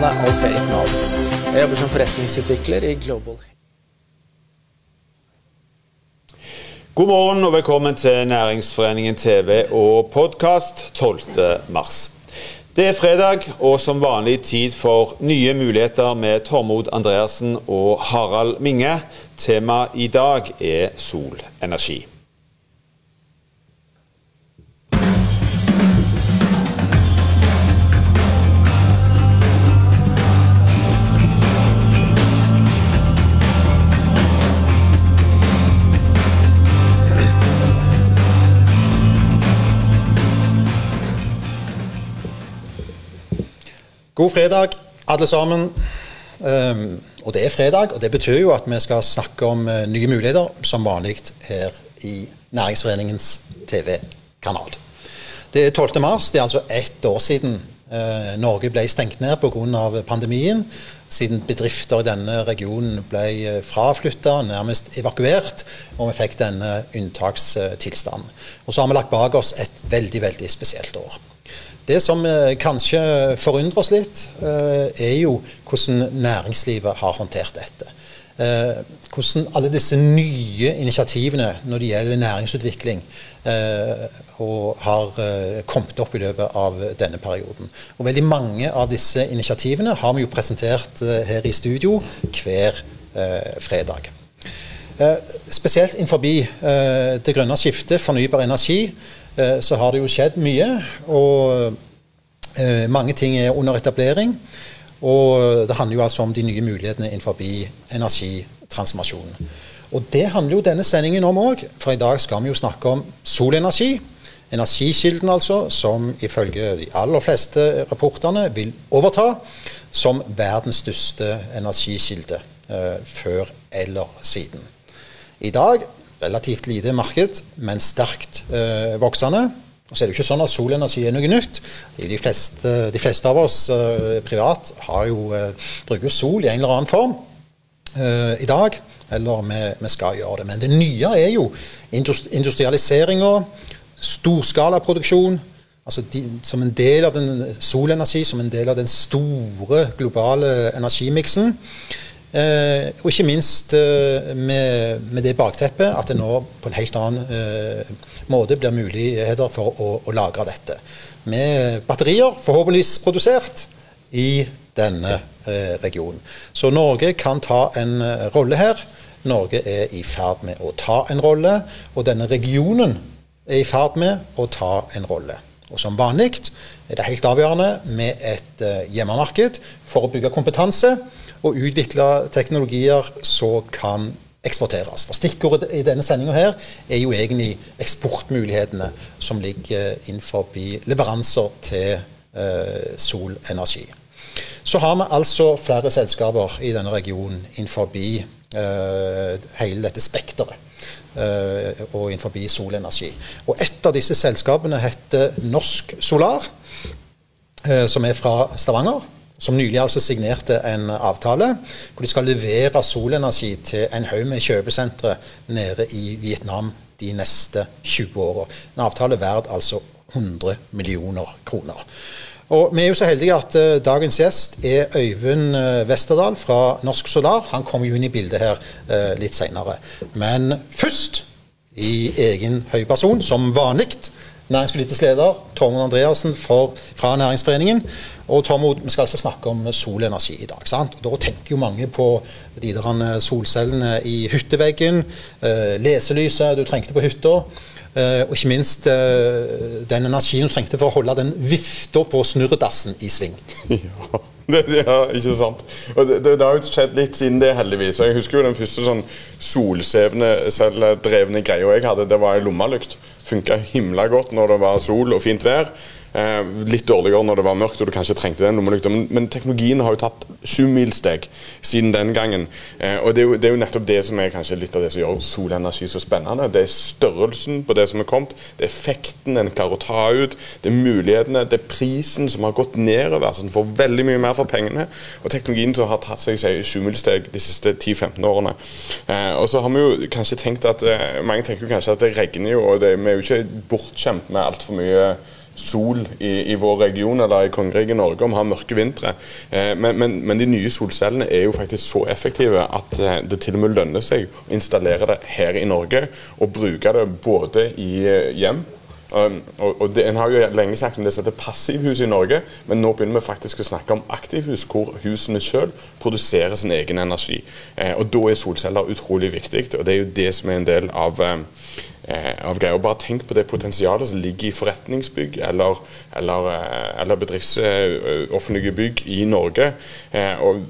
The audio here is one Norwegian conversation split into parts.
navn er Alf Erik Nav. Jeg jobber som forretningsutvikler i Global. God morgen og velkommen til Næringsforeningen TV og podkast 12.3. Det er fredag og som vanlig tid for nye muligheter med Tormod Andreassen og Harald Minge. Temaet i dag er solenergi. God fredag, alle sammen. Um, og det er fredag, og det betyr jo at vi skal snakke om uh, nye muligheter, som vanlig her i Næringsforeningens TV-kanal. Det er 12. mars, det er altså ett år siden uh, Norge ble stengt ned pga. pandemien. Siden bedrifter i denne regionen ble uh, fraflytta, nærmest evakuert, og vi fikk denne unntakstilstanden. Og så har vi lagt bak oss et veldig, veldig spesielt år. Det som eh, kanskje forundrer oss litt, eh, er jo hvordan næringslivet har håndtert dette. Eh, hvordan alle disse nye initiativene når det gjelder næringsutvikling, har kommet opp i løpet av denne perioden. Og Veldig mange av disse initiativene har vi jo presentert her i studio hver fredag. Spesielt innenfor det grønne skiftet, fornybar energi, så har det jo skjedd mye. Og eh, mange ting er under etablering. Og det handler jo altså om de nye mulighetene innenfor energitransformasjonen. Og det handler jo denne sendingen om òg, for i dag skal vi jo snakke om solenergi. Energikilden altså, som ifølge de aller fleste rapportene vil overta som verdens største energikilde eh, før eller siden. I dag relativt lite marked, men sterkt eh, voksende. Og så er det jo ikke sånn at solenergi er noe nytt. De fleste, de fleste av oss eh, privat har jo, eh, bruker sol i en eller annen form i dag. Eller vi, vi, skal gjøre det. Men det nye er jo industrialiseringa, storskalaproduksjon. Altså de, som en del av den solenergi, som en del av den store globale energimiksen. Eh, og ikke minst eh, med, med, det bakteppet at det nå på en helt annen eh, måte blir muligheter for å, å, lagre dette. Med batterier, forhåpentligvis produsert, i denne eh, regionen. Så Norge kan ta en eh, rolle her. Norge er i ferd med å ta en rolle, og denne regionen er i ferd med å ta en rolle. Og Som vanlig er det helt avgjørende med et uh, hjemmemarked for å bygge kompetanse og utvikle teknologier som kan eksporteres. For Stikkordet i denne sendinga her er jo egentlig eksportmulighetene som ligger innenfor leveranser til uh, solenergi. Så har vi altså flere selskaper i denne regionen innenfor uh, hele dette spekteret. Og innenfor solenergi. Og Et av disse selskapene heter Norsk Solar, som er fra Stavanger som nylig altså signerte en avtale hvor de skal levere solenergi til en haug med kjøpesentre nede i Vietnam de neste 20 åra. En avtale verdt altså 100 millioner kroner. Og Vi er jo så heldige at uh, dagens gjest er Øyvind uh, Westerdal fra Norsk Solar. Han kommer jo inn i bildet her litt seinere. Men først, i egen høyperson, som vanlig, næringspolitisk leder Tormod Andreassen fra Næringsforeningen. Og Tormod, vi skal altså snakke om solenergi i dag. sant? Og Da tenker jo mange på de der solcellene i hytteveggen, eh, leselyset du trengte på hytta. Eh, og ikke minst eh, den energien du trengte for å holde den vifta på snurredassen i sving. Ja. Det, ja, ikke sant. Og det, det, det, har jo skjedd litt siden det, heldigvis. Og Jeg husker jo den første sånn solcelledrevne greia jeg hadde. Det var ei lommelykt. Funka himla godt når det var sol og fint vær. Eh, litt dårligere når det var mørkt og du kanskje trengte den lommelykta. Men, men, teknologien har jo tatt sjumilssteg siden den gangen. Eh, og det er, jo, det er, jo, nettopp det som er kanskje litt av det som gjør solenergi så spennende. Det er størrelsen på det som er kommet, det er effekten en klarer å ta ut, det er mulighetene, det er prisen som har gått nedover, så en får veldig mye mer for pengene. Og teknologien som har tatt seg sjumilssteg de siste 10-15 årene. Eh, og så har vi jo kanskje tenkt at Mange tenker jo kanskje at det regner jo, og det, vi er jo ikke bortskjemt med altfor mye sol i, i, vår region eller i kongeriket Norge, om vi har mørke vintre. Eh, men, men, men, de nye solcellene er jo faktisk så effektive at eh, det til og med lønner seg å installere det her i Norge og bruke det både i eh, hjem Um, og, og det, En har jo lenge sagt om det som heter passivhus i Norge, men nå begynner vi faktisk å snakke om aktivhus, hvor husene selv produserer sin egen energi. Eh, og Da er solceller utrolig viktig, og det er jo det som er en del av um, Eh, av greier. Bare tenk på det potensialet som ligger i forretningsbygg eller, eller, eh, eller bedrifts offentlige bygg i Norge. Eh, og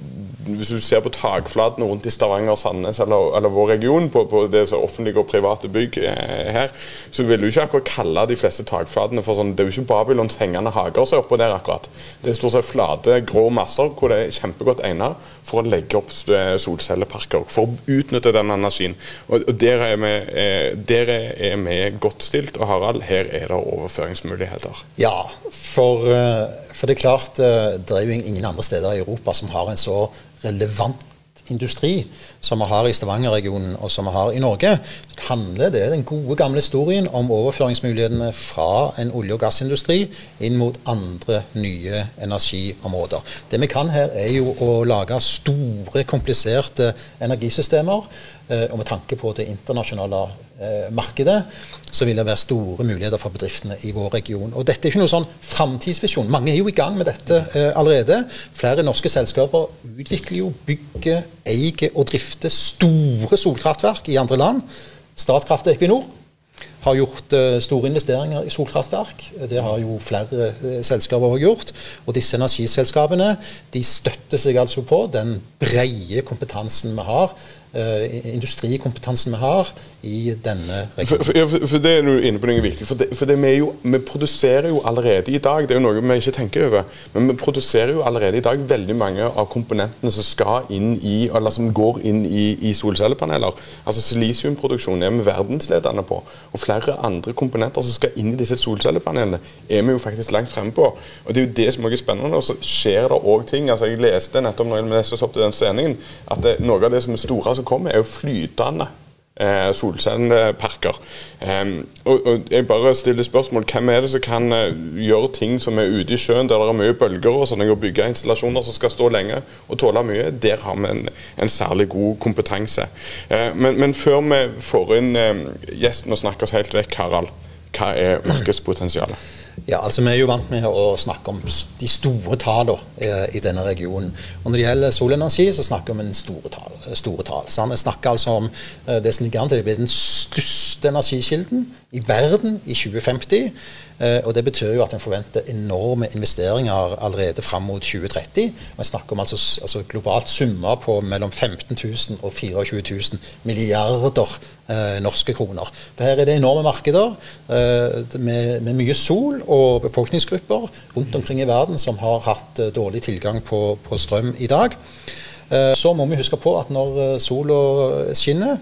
hvis du ser på takflatene rundt i Stavanger, Sandnes eller, eller vår region, på, på det som offentlige og private bygg eh, her, så vil du ikke akkurat kalle de fleste takflatene for sånn Det er jo ikke Babylons hengende hager som er oppå der, akkurat. Det er stort sett flate, grå masser hvor det er kjempegodt egnet for å legge opp solcelleparker. For å utnytte den energien. Og, og der, er vi, eh, der er vi godt stilt. Og Harald, her er det overføringsmuligheter. Ja, for, eh, for det er klart eh, det er jo ingen andre steder i Europa som har en så relevant industri som vi har i Stavanger-regionen og som vi har i Norge. Så det handler det den gode, gamle historien om overføringsmulighetene fra en olje- og gassindustri inn mot andre nye energiområder. Det vi kan her, er jo å lage store, kompliserte energisystemer. Eh, og med tanke på det internasjonale markedet, så vil det være store muligheter for bedriftene i vår region. Og Dette er ikke noe sånn framtidsvisjon. Mange er jo i gang med dette eh, allerede. Flere norske selskaper utvikler jo, bygger, eier og drifter store solkraftverk i andre land. Statkraft og Equinor har gjort eh, store investeringer i solkraftverk. Det har jo flere eh, selskaper også gjort. Og disse energiselskapene de støtter seg altså på den brede kompetansen vi har industrikompetansen vi har i denne regionen. For, for, for, det er du inne på noe viktig. For, det, for det vi, jo, vi, produserer jo allerede i dag, det er jo noe vi ikke tenker over, men vi produserer jo allerede i dag veldig mange av komponentene som skal inn i, eller som går inn i, i solcellepaneler. Altså Silisiumproduksjon er vi verdensledende på. Og flere andre komponenter som skal inn i disse solcellepanelene, er vi jo faktisk langt fremme på. Og Det er jo det som er spennende. Og så skjer det òg ting. altså Jeg leste nettopp når jeg leste opp til den sendingen, at det, noe av det som er store kommer, er jo flytende eh, solcelleparker. Um, og, og, jeg bare stiller spørsmål hvem er det som kan uh, gjøre ting som er ute i sjøen, der det er mye bølger og sånn, og bygge installasjoner som skal stå lenge og tåle mye. Der har vi en, en særlig god kompetanse. Uh, men, men, før vi får inn uh, gjesten og snakker oss helt vekk, Harald, hva er markedspotensialet? Ja, altså Vi er jo vant med å snakke om de store tallene eh, i denne regionen. Og Når det gjelder solenergi, så snakker vi om en store tall. Store tall Vi snakker altså om eh, det som ligger an til å bli den største energikilden i verden i 2050. Eh, og Det betyr jo at en forventer enorme investeringer allerede fram mot 2030. Vi snakker om altså, altså globalt summer på mellom 15 000 og 24 000 milliarder eh, norske kroner. For Her er det enorme markeder eh, med, med, mye sol og befolkningsgrupper rundt omkring i verden som har hatt eh, dårlig tilgang på, på strøm i dag. Eh, så må vi huske på at når eh, sola skinner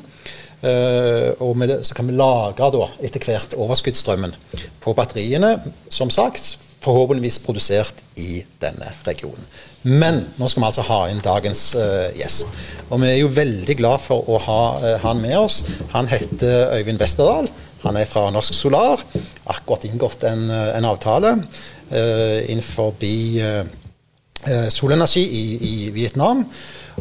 og det, så kan vi lagre da, etter hvert overskuddsstrømmen på batteriene, som sagt, forhåpentligvis produsert i denne regionen. Men nå skal vi altså ha inn dagens uh, gjest. Og vi er jo veldig glad for å ha uh, han med oss. Han heter Øyvind Westerdal. Han er fra Norsk Solar. Akkurat inngått en, en avtale innenfor solenergi i, i Vietnam.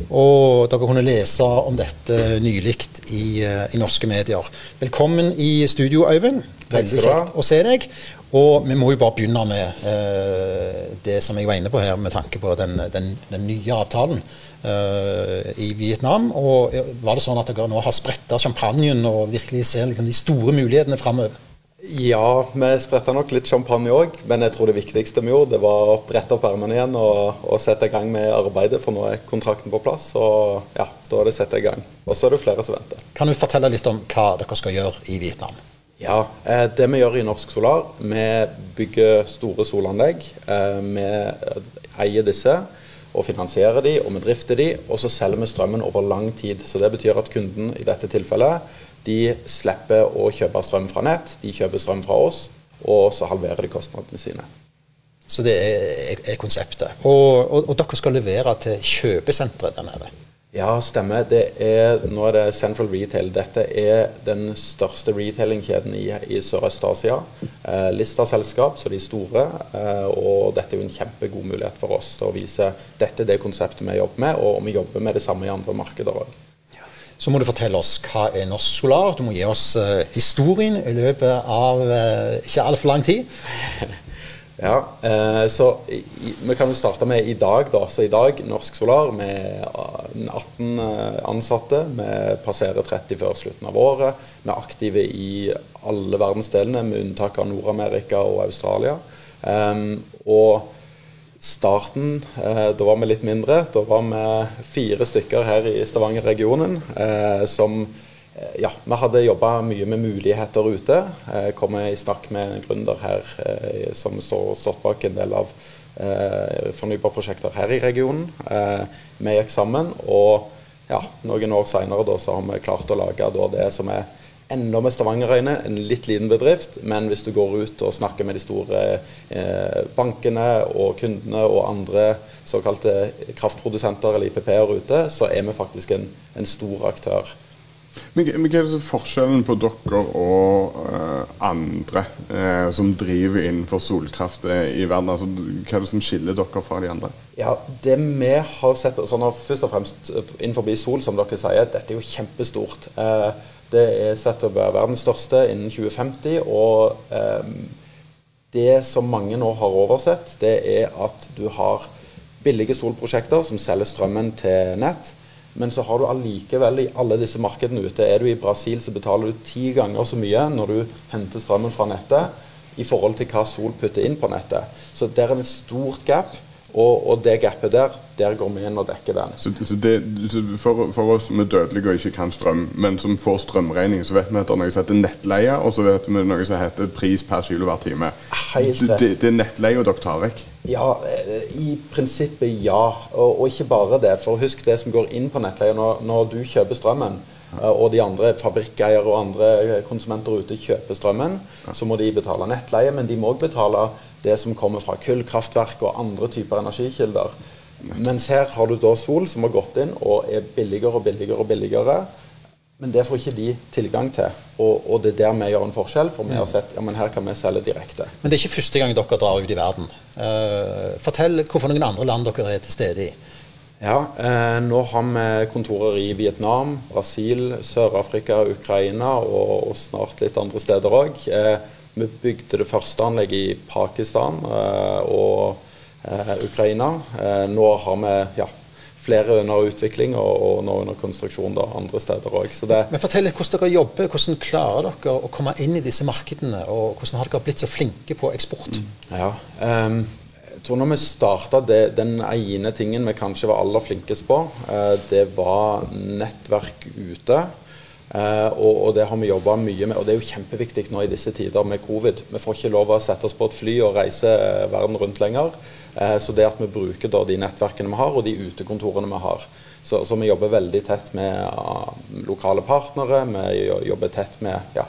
Og dere kunne lese om dette nylig i, eh, i, norske medier. Velkommen i studio, Øyvind. Veldig kjekt å se deg. Og vi må jo bare begynne med eh, det som jeg var inne på her, med tanke på den, den, den nye avtalen eh, i Vietnam. Og eh, Var det sånn at dere nå har spretta champagnen og virkelig ser liksom, de store mulighetene framover? Ja, vi spretta nok litt champagne òg, men jeg tror det viktigste vi gjorde, det var å brette opp ermene igjen og, og, sette i gang med arbeidet, for nå er kontrakten på plass. Og ja, da er det sette i gang. Og så er det flere som venter. Kan du fortelle litt om hva dere skal gjøre i Vietnam? Ja, eh, det vi gjør i Norsk Solar, vi bygger store solanlegg. Eh, vi eier disse og finansierer de, og vi drifter de, og så selger vi strømmen over lang tid. Så det betyr at kunden i dette tilfellet de slipper å kjøpe strøm fra nett, de kjøper strøm fra oss, og så halverer de kostnadene sine. Så det er, er konseptet. Og, og, og, dere skal levere til kjøpesenteret der nede? Ja, stemmer. Det er, nå er det Central Retail. Dette er den største retailingkjeden i, i Sørøst-Asia. Eh, Lista-selskap, så de store. Eh, og dette er jo en kjempegod mulighet for oss til å vise dette er det konseptet vi jobber med, og vi jobber med det samme i andre markeder òg. Så må du fortelle oss hva er Norsk Solar. Du må gi oss uh, historien i løpet av uh, ikke altfor lang tid. Ja, uh, så i, Vi kan jo starte med i dag. da, så i dag Norsk Solar med 18 eh, ansatte. Vi passerer 30 før slutten av året. Vi er aktive i alle verdensdelene, med unntak av Nord-Amerika og Australia. Um, og starten, eh, da var vi litt mindre. Da var vi fire stykker her i Stavanger-regionen eh, som Eh, ja, vi hadde jobba mye med muligheter ute. Jeg kom i snakk med en gründer her som står stått bak en del av fornybarprosjekter her i regionen. Vi gikk sammen, og ja, noen år seinere har vi klart å lage det som er enda med Stavanger-øyne en litt liten bedrift, men hvis du går ut og snakker med de store eh, bankene og kundene og andre såkalte kraftprodusenter eller IPP-er ute, så er vi faktisk en, en stor aktør. Men, men Hva er forskjellen på dere og uh, andre eh, som driver innenfor solkraft uh, i verden? Altså, hva er det som skiller dere fra de andre? Ja, Det vi har sett sånn, Først og fremst innenfor sol, som dere sier, dette er jo kjempestort. det er sett til å være verdens største innen 2050. og det som mange nå har oversett, det er at du har billige solprosjekter som selger strømmen til nett men så har du allikevel i alle disse markedene ute Er du i Brasil, så betaler du ti ganger så mye når du henter strømmen fra nettet, i forhold til hva Sol putter inn på nettet. Så der er det et stort gap. Og, og, det gapet der, der går vi inn og dekker den. Så, så det, så for, for, oss som er dødelige og ikke kan strøm, men som får strømregning, så vet vi at det er noe som heter nettleie, og så vet vi noe som heter pris per kilowattime. Helt rett. Det, det er nettleie dere tar vekk? Ja, eh, i prinsippet ja. Og, og, ikke bare det. For husk det som går inn på nettleie når, når du kjøper strømmen eh, og de andre fabrikkeiere og andre konsumenter ute kjøper strømmen, så må de betale nettleie, men de må òg betale det som kommer fra kullkraftverk og andre typer energikilder. Mens her har du da sol som har gått inn og er billigere og billigere og billigere. Men det får ikke de tilgang til. Og, og det er der vi gjør en forskjell. For vi har sett ja, men her kan vi selge direkte. Men det er ikke første gang dere drar ut i verden. Uh, fortell hvorfor noen andre land dere er til stede i. Ja, eh, Nå har vi kontorer i Vietnam, Brasil, Sør-Afrika, Ukraina og, og, snart litt andre steder òg. Eh, vi bygde det første anlegget i Pakistan eh, og eh, Ukraina. Eh, nå har vi ja, flere under utvikling og, og nå under konstruksjon da, andre steder òg. Men Fortell litt hvordan dere jobber. Hvordan klarer dere å komme inn i disse markedene? Og hvordan har dere blitt så flinke på eksport? Mm. Ja, um, jeg tror når vi starta, Den ene tingen vi kanskje var aller flinkest på, uh, det var nettverk ute. Uh, og, og, det har vi jobba mye med. Og det er jo kjempeviktig nå i disse tider med covid. Vi får ikke lov å sette oss på et fly og reise uh, verden rundt lenger. Uh, så det at vi bruker da, de nettverkene vi har, og de utekontorene vi har. Så, så vi jobber veldig tett med lokale partnere. Vi jobber tett med ja,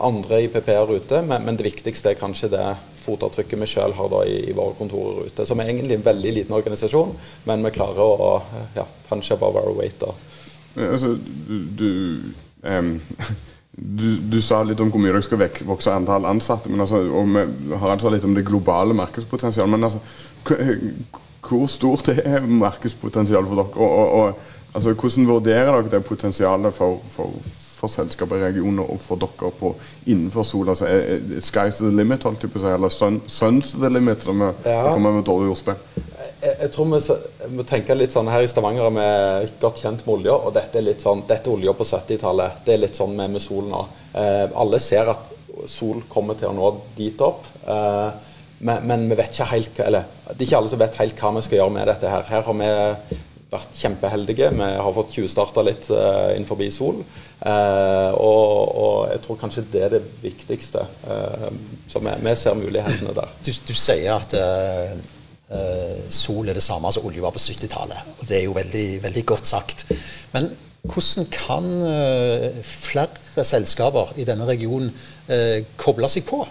andre IPP-er ute. Men, men, det viktigste er kanskje det fotavtrykket vi sjøl har da i, i, våre kontorer ute. Som er egentlig en veldig liten organisasjon, men vi klarer å ja, punch above our weight. da. Altså, du, du, um, du, du, sa litt om hvor mye dere skal vokse antall ansatte. Men altså, og vi har altså litt om det globale markedspotensialet. Men altså, hvor stort er markedspotensialet for dere? Og, og, og altså, hvordan vurderer dere det potensialet for, for, for selskaper i regionen og for dere på innenfor sola? Altså, er, er sky's the limit, holdt jeg på å si, eller sun, sun's the limit, som vi ja. kommer med dårlig ordspill? Jeg, jeg, tror vi må tenke litt sånn Her i Stavanger er vi godt kjent med olja, og dette er litt sånn, dette er olja på 70-tallet. Det er litt sånn med, med sol nå. Eh, alle ser at sol kommer til å nå dit opp. Eh, men, men, vi vet ikke helt eller det er ikke alle som vet helt hva vi skal gjøre med dette. her. Her har vi vært kjempeheldige. Vi har fått tjuvstarta litt uh, innenfor sol. Uh, og, og, jeg tror kanskje det er det viktigste. Uh, så vi, vi, ser mulighetene der. Du, du sier at uh, sol er det samme som olje var på 70-tallet. Det er jo veldig, veldig, godt sagt. Men hvordan kan eh, flere selskaper i denne regionen eh, koble seg på?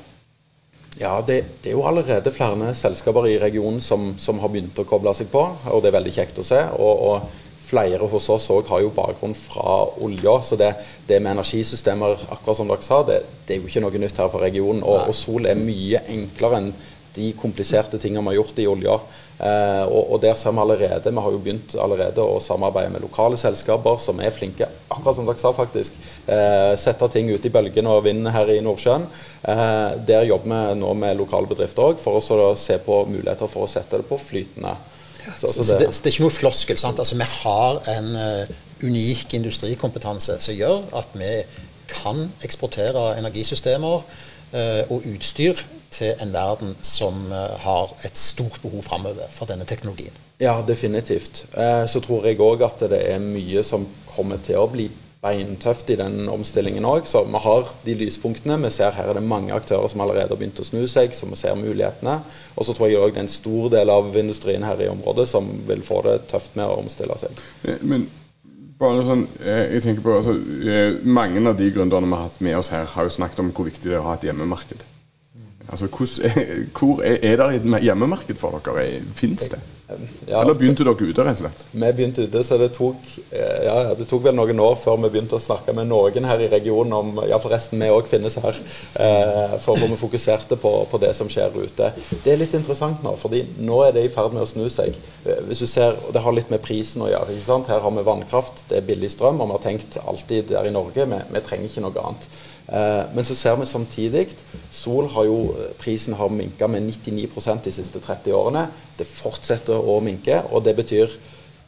Ja, det, det, er jo allerede flere selskaper i regionen som, som, har begynt å koble seg på, og det er veldig kjekt å se. Og, og flere hos oss òg har jo bakgrunn fra olja. Så det, det, med energisystemer, akkurat som dere sa, det, det, er jo ikke noe nytt her for regionen. Og, og sol er mye enklere enn de kompliserte tingene vi har gjort i olja. Eh, og, og, der ser vi allerede, vi har jo begynt allerede å samarbeide med lokale selskaper som er flinke, akkurat som dere sa faktisk. Eh, sette ting ut i bølgene og vinden her i Nordsjøen. Eh, der jobber vi nå med lokale bedrifter òg, for å se på muligheter for å sette det på flytende. Så, så, det, så, det, det, er ikke noe floskel. sant? Altså, Vi har en uh, unik industrikompetanse som gjør at vi kan eksportere energisystemer og utstyr til en verden som uh, har et stort behov framover for denne teknologien. Ja, definitivt. så tror jeg òg at det er mye som kommer til å bli beintøft i den omstillingen òg. Så vi har de lyspunktene. Vi ser her er det mange aktører som allerede har begynt å snu seg, som ser mulighetene. Og så tror jeg òg det er en stor del av industrien her i området som vil få det tøft med å omstille seg. Men bare sånn, eh, jeg tenker på, altså, eh, Mange av de gründerne vi har hatt med oss her, har jo snakket om hvor viktig det er å ha et hjemmemarked. Altså, hvor er, er det et hjemmemarked for dere? Finnes det? Ja, Eller begynte dere ute, rett og slett? Vi begynte ute, så det tok, eh, ja, det tok vel noen år før vi begynte å snakke med noen her i regionen om Ja, forresten, vi òg finnes her. Eh, for hvor vi fokuserte på, på, det som skjer ute. Det er litt interessant nå, fordi nå er det i ferd med å snu seg. Eh, hvis du ser, og Det har litt med prisen å gjøre. ikke sant? Her har vi vannkraft, det er billig strøm, og vi har tenkt alltid der i Norge vi, vi trenger ikke noe annet. Eh, men så ser vi samtidig Sol har jo prisen har minka med 99 de siste 30 årene. Det fortsetter å minke, og det betyr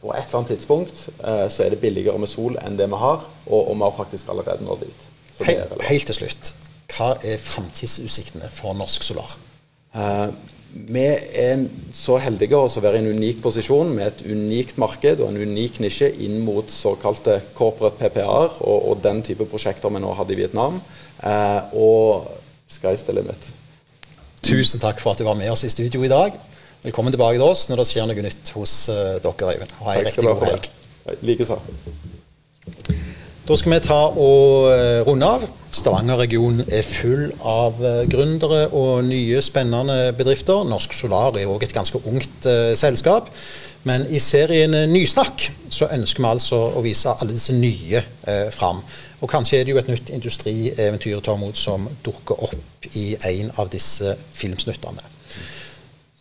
på et eller annet tidspunkt eh, så er det billigere med sol enn det vi har, og, og vi har faktisk allerede nådd dit. Helt, helt, til slutt, hva er framtidsutsiktene for Norsk Solar? Vi er så heldige å være i en unik posisjon med et unikt marked og en unik nisje inn mot såkalte corporate PPA-er og, og, den type prosjekter vi nå hadde i Vietnam. Eh, og sky's the limit. Tusen takk for at du var med oss i studio i dag. Velkommen tilbake til oss når det skjer noe nytt hos uh, dere, Øyvind. Ha en riktig god helg. Likeså. Da skal vi ta og eh, runde av. Stavanger-regionen er full av eh, gründere og nye, spennende bedrifter. Norsk Solar er òg et ganske ungt eh, selskap. Men i serien Nysnakk så ønsker vi altså å vise alle disse nye eh, fram. Og kanskje er det jo et nytt industrieventyr Tormod, som dukker opp i en av disse filmsnuttene.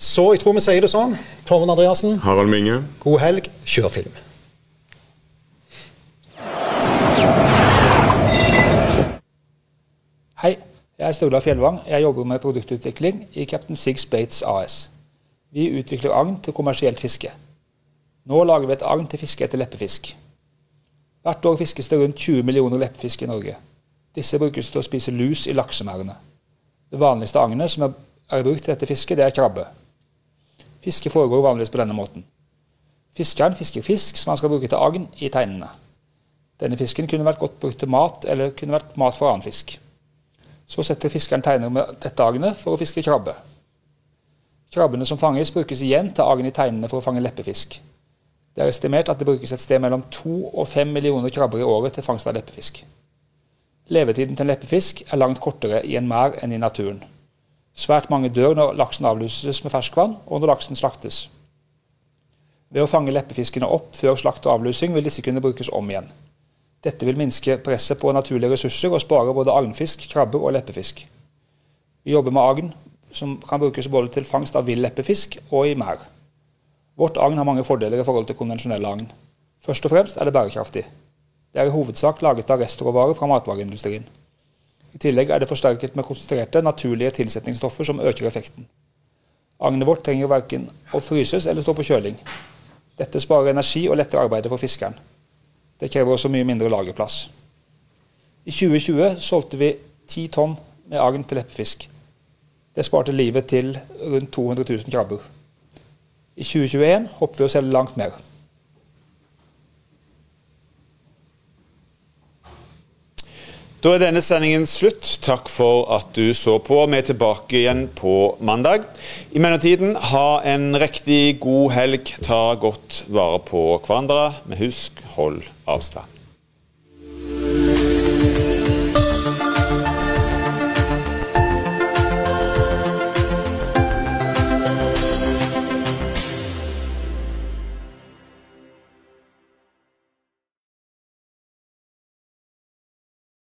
Så jeg tror vi sier det sånn. Tormod Andreassen. Harald Minge. God helg. Kjør film. Hei, jeg er Sturla Fjellvang. Jeg jobber med produktutvikling i Captain Six Bates AS. Vi utvikler agn til kommersielt fiske. Nå lager vi et agn til fiske etter leppefisk. Hvert år fiskes det rundt 20 millioner leppefisk i Norge. Disse brukes til å spise lus i laksemerdene. Det vanligste agnet som er brukt til dette fisket, det er krabbe. Fiske foregår vanligvis på denne måten. Fiskeren fisker fisk som han skal bruke til agn i teinene. Denne fisken kunne vært godt brukt til mat, eller kunne vært mat for annen fisk. Så setter fiskeren teiner med dette agnet for å fiske krabbe. Krabbene som fanges, brukes igjen til agn i teinene for å fange leppefisk. Det er estimert at det brukes et sted mellom to og fem millioner krabber i året til fangst av leppefisk. Levetiden til en leppefisk er langt kortere i en merd enn i naturen. Svært mange dør når laksen avluses med ferskvann, og når laksen slaktes. Ved å fange leppefiskene opp før slakt og avlusing vil disse kunne brukes om igjen. Dette vil minske presset på naturlige ressurser og spare både agnfisk, krabber og leppefisk. Vi jobber med agn, som kan brukes både til fangst av vill leppefisk og i merd. Vårt agn har mange fordeler i forhold til konvensjonelle agn. Først og fremst er det bærekraftig. Det er i hovedsak laget av restråvarer fra matvareindustrien. I tillegg er det forsterket med konsentrerte, naturlige tilsetningsstoffer som øker effekten. Agnet vårt trenger verken å fryses eller stå på kjøling. Dette sparer energi og letter arbeidet for fiskeren. Det krever også mye mindre lagerplass. I 2020 solgte vi 10 tonn med agn til leppefisk. Det sparte livet til rundt 200 000 krabber. I 2021 håper vi å selge langt mer. Da er denne sendingen slutt. Takk for at du så på. Vi er tilbake igjen på mandag. I mellomtiden, ha en riktig god helg. Ta godt vare på hverandre. Men husk, hold avstand.